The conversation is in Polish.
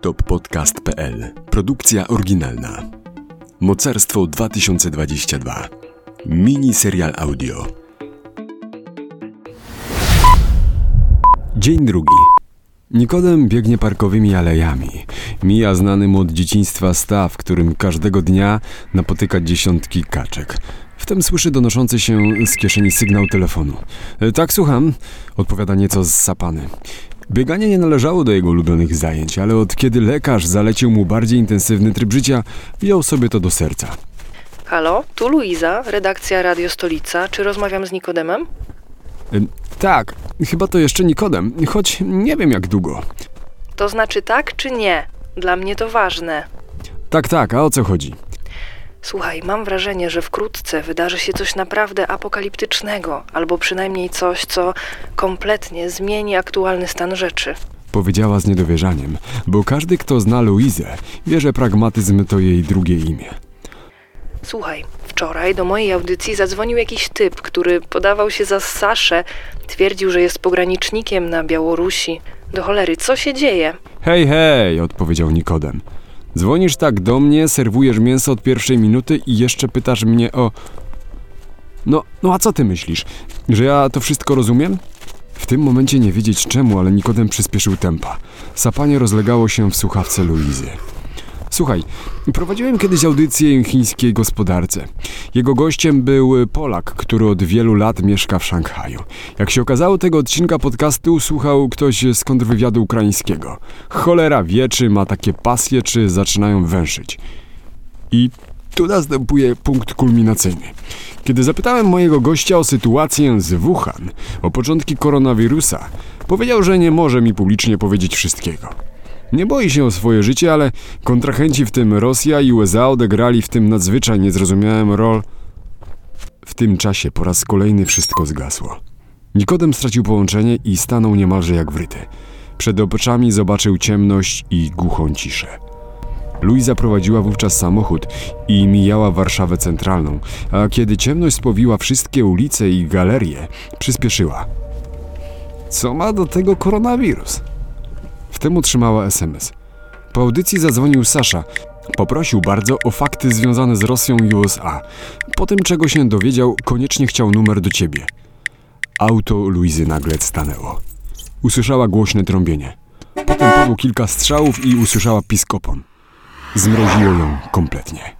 toppodcast.pl Produkcja oryginalna. Mocarstwo 2022. Mini serial audio. Dzień drugi. Nikodem biegnie parkowymi alejami. Mija znany mu od dzieciństwa staw, którym każdego dnia napotyka dziesiątki kaczek. Wtem słyszy donoszący się z kieszeni sygnał telefonu. E, Tak, słucham, odpowiada nieco zsapany. Bieganie nie należało do jego ulubionych zajęć, ale od kiedy lekarz zalecił mu bardziej intensywny tryb życia, wziął sobie to do serca. Halo, tu Luiza, redakcja Radio Stolica. Czy rozmawiam z Nikodemem? Tak, chyba to jeszcze Nikodem, choć nie wiem jak długo. To znaczy tak czy nie? Dla mnie to ważne. Tak, tak, a o co chodzi? Słuchaj, mam wrażenie, że wkrótce wydarzy się coś naprawdę apokaliptycznego, albo przynajmniej coś, co kompletnie zmieni aktualny stan rzeczy. Powiedziała z niedowierzaniem, bo każdy, kto zna Luizę, wie, że pragmatyzm to jej drugie imię. Słuchaj, wczoraj do mojej audycji zadzwonił jakiś typ, który podawał się za Saszę. Twierdził, że jest pogranicznikiem na Białorusi. Do cholery, co się dzieje? Hej, hej, odpowiedział Nikodem. Dzwonisz tak do mnie, serwujesz mięso od pierwszej minuty i jeszcze pytasz mnie o... No, no a co ty myślisz? Że ja to wszystko rozumiem? W tym momencie nie wiedzieć czemu, ale Nikodem przyspieszył tempa. Sapanie rozlegało się w słuchawce Luizy. Słuchaj, prowadziłem kiedyś audycję chińskiej gospodarce. Jego gościem był Polak, który od wielu lat mieszka w Szanghaju. Jak się okazało, tego odcinka podcastu słuchał ktoś z kontrwywiadu ukraińskiego. Cholera wie, czy ma takie pasje, czy zaczynają węszyć. I tu następuje punkt kulminacyjny. Kiedy zapytałem mojego gościa o sytuację z Wuhan, o początki koronawirusa, powiedział, że nie może mi publicznie powiedzieć wszystkiego. Nie boi się o swoje życie, ale kontrahenci, w tym Rosja i USA, odegrali w tym nadzwyczaj niezrozumiałym rol. W tym czasie po raz kolejny wszystko zgasło. Nikodem stracił połączenie i stanął niemalże jak wryty. Przed oczami zobaczył ciemność i głuchą ciszę. Luiza prowadziła wówczas samochód i mijała Warszawę Centralną, a kiedy ciemność spowiła wszystkie ulice i galerie, przyspieszyła. Co ma do tego koronawirus? Wtem otrzymała SMS. Po audycji zadzwonił Sasza. Poprosił bardzo o fakty związane z Rosją i USA. Po tym, czego się dowiedział, koniecznie chciał numer do ciebie. Auto Luizy nagle stanęło. Usłyszała głośne trąbienie. Potem padło kilka strzałów i usłyszała piskopon. Zmroziło ją kompletnie.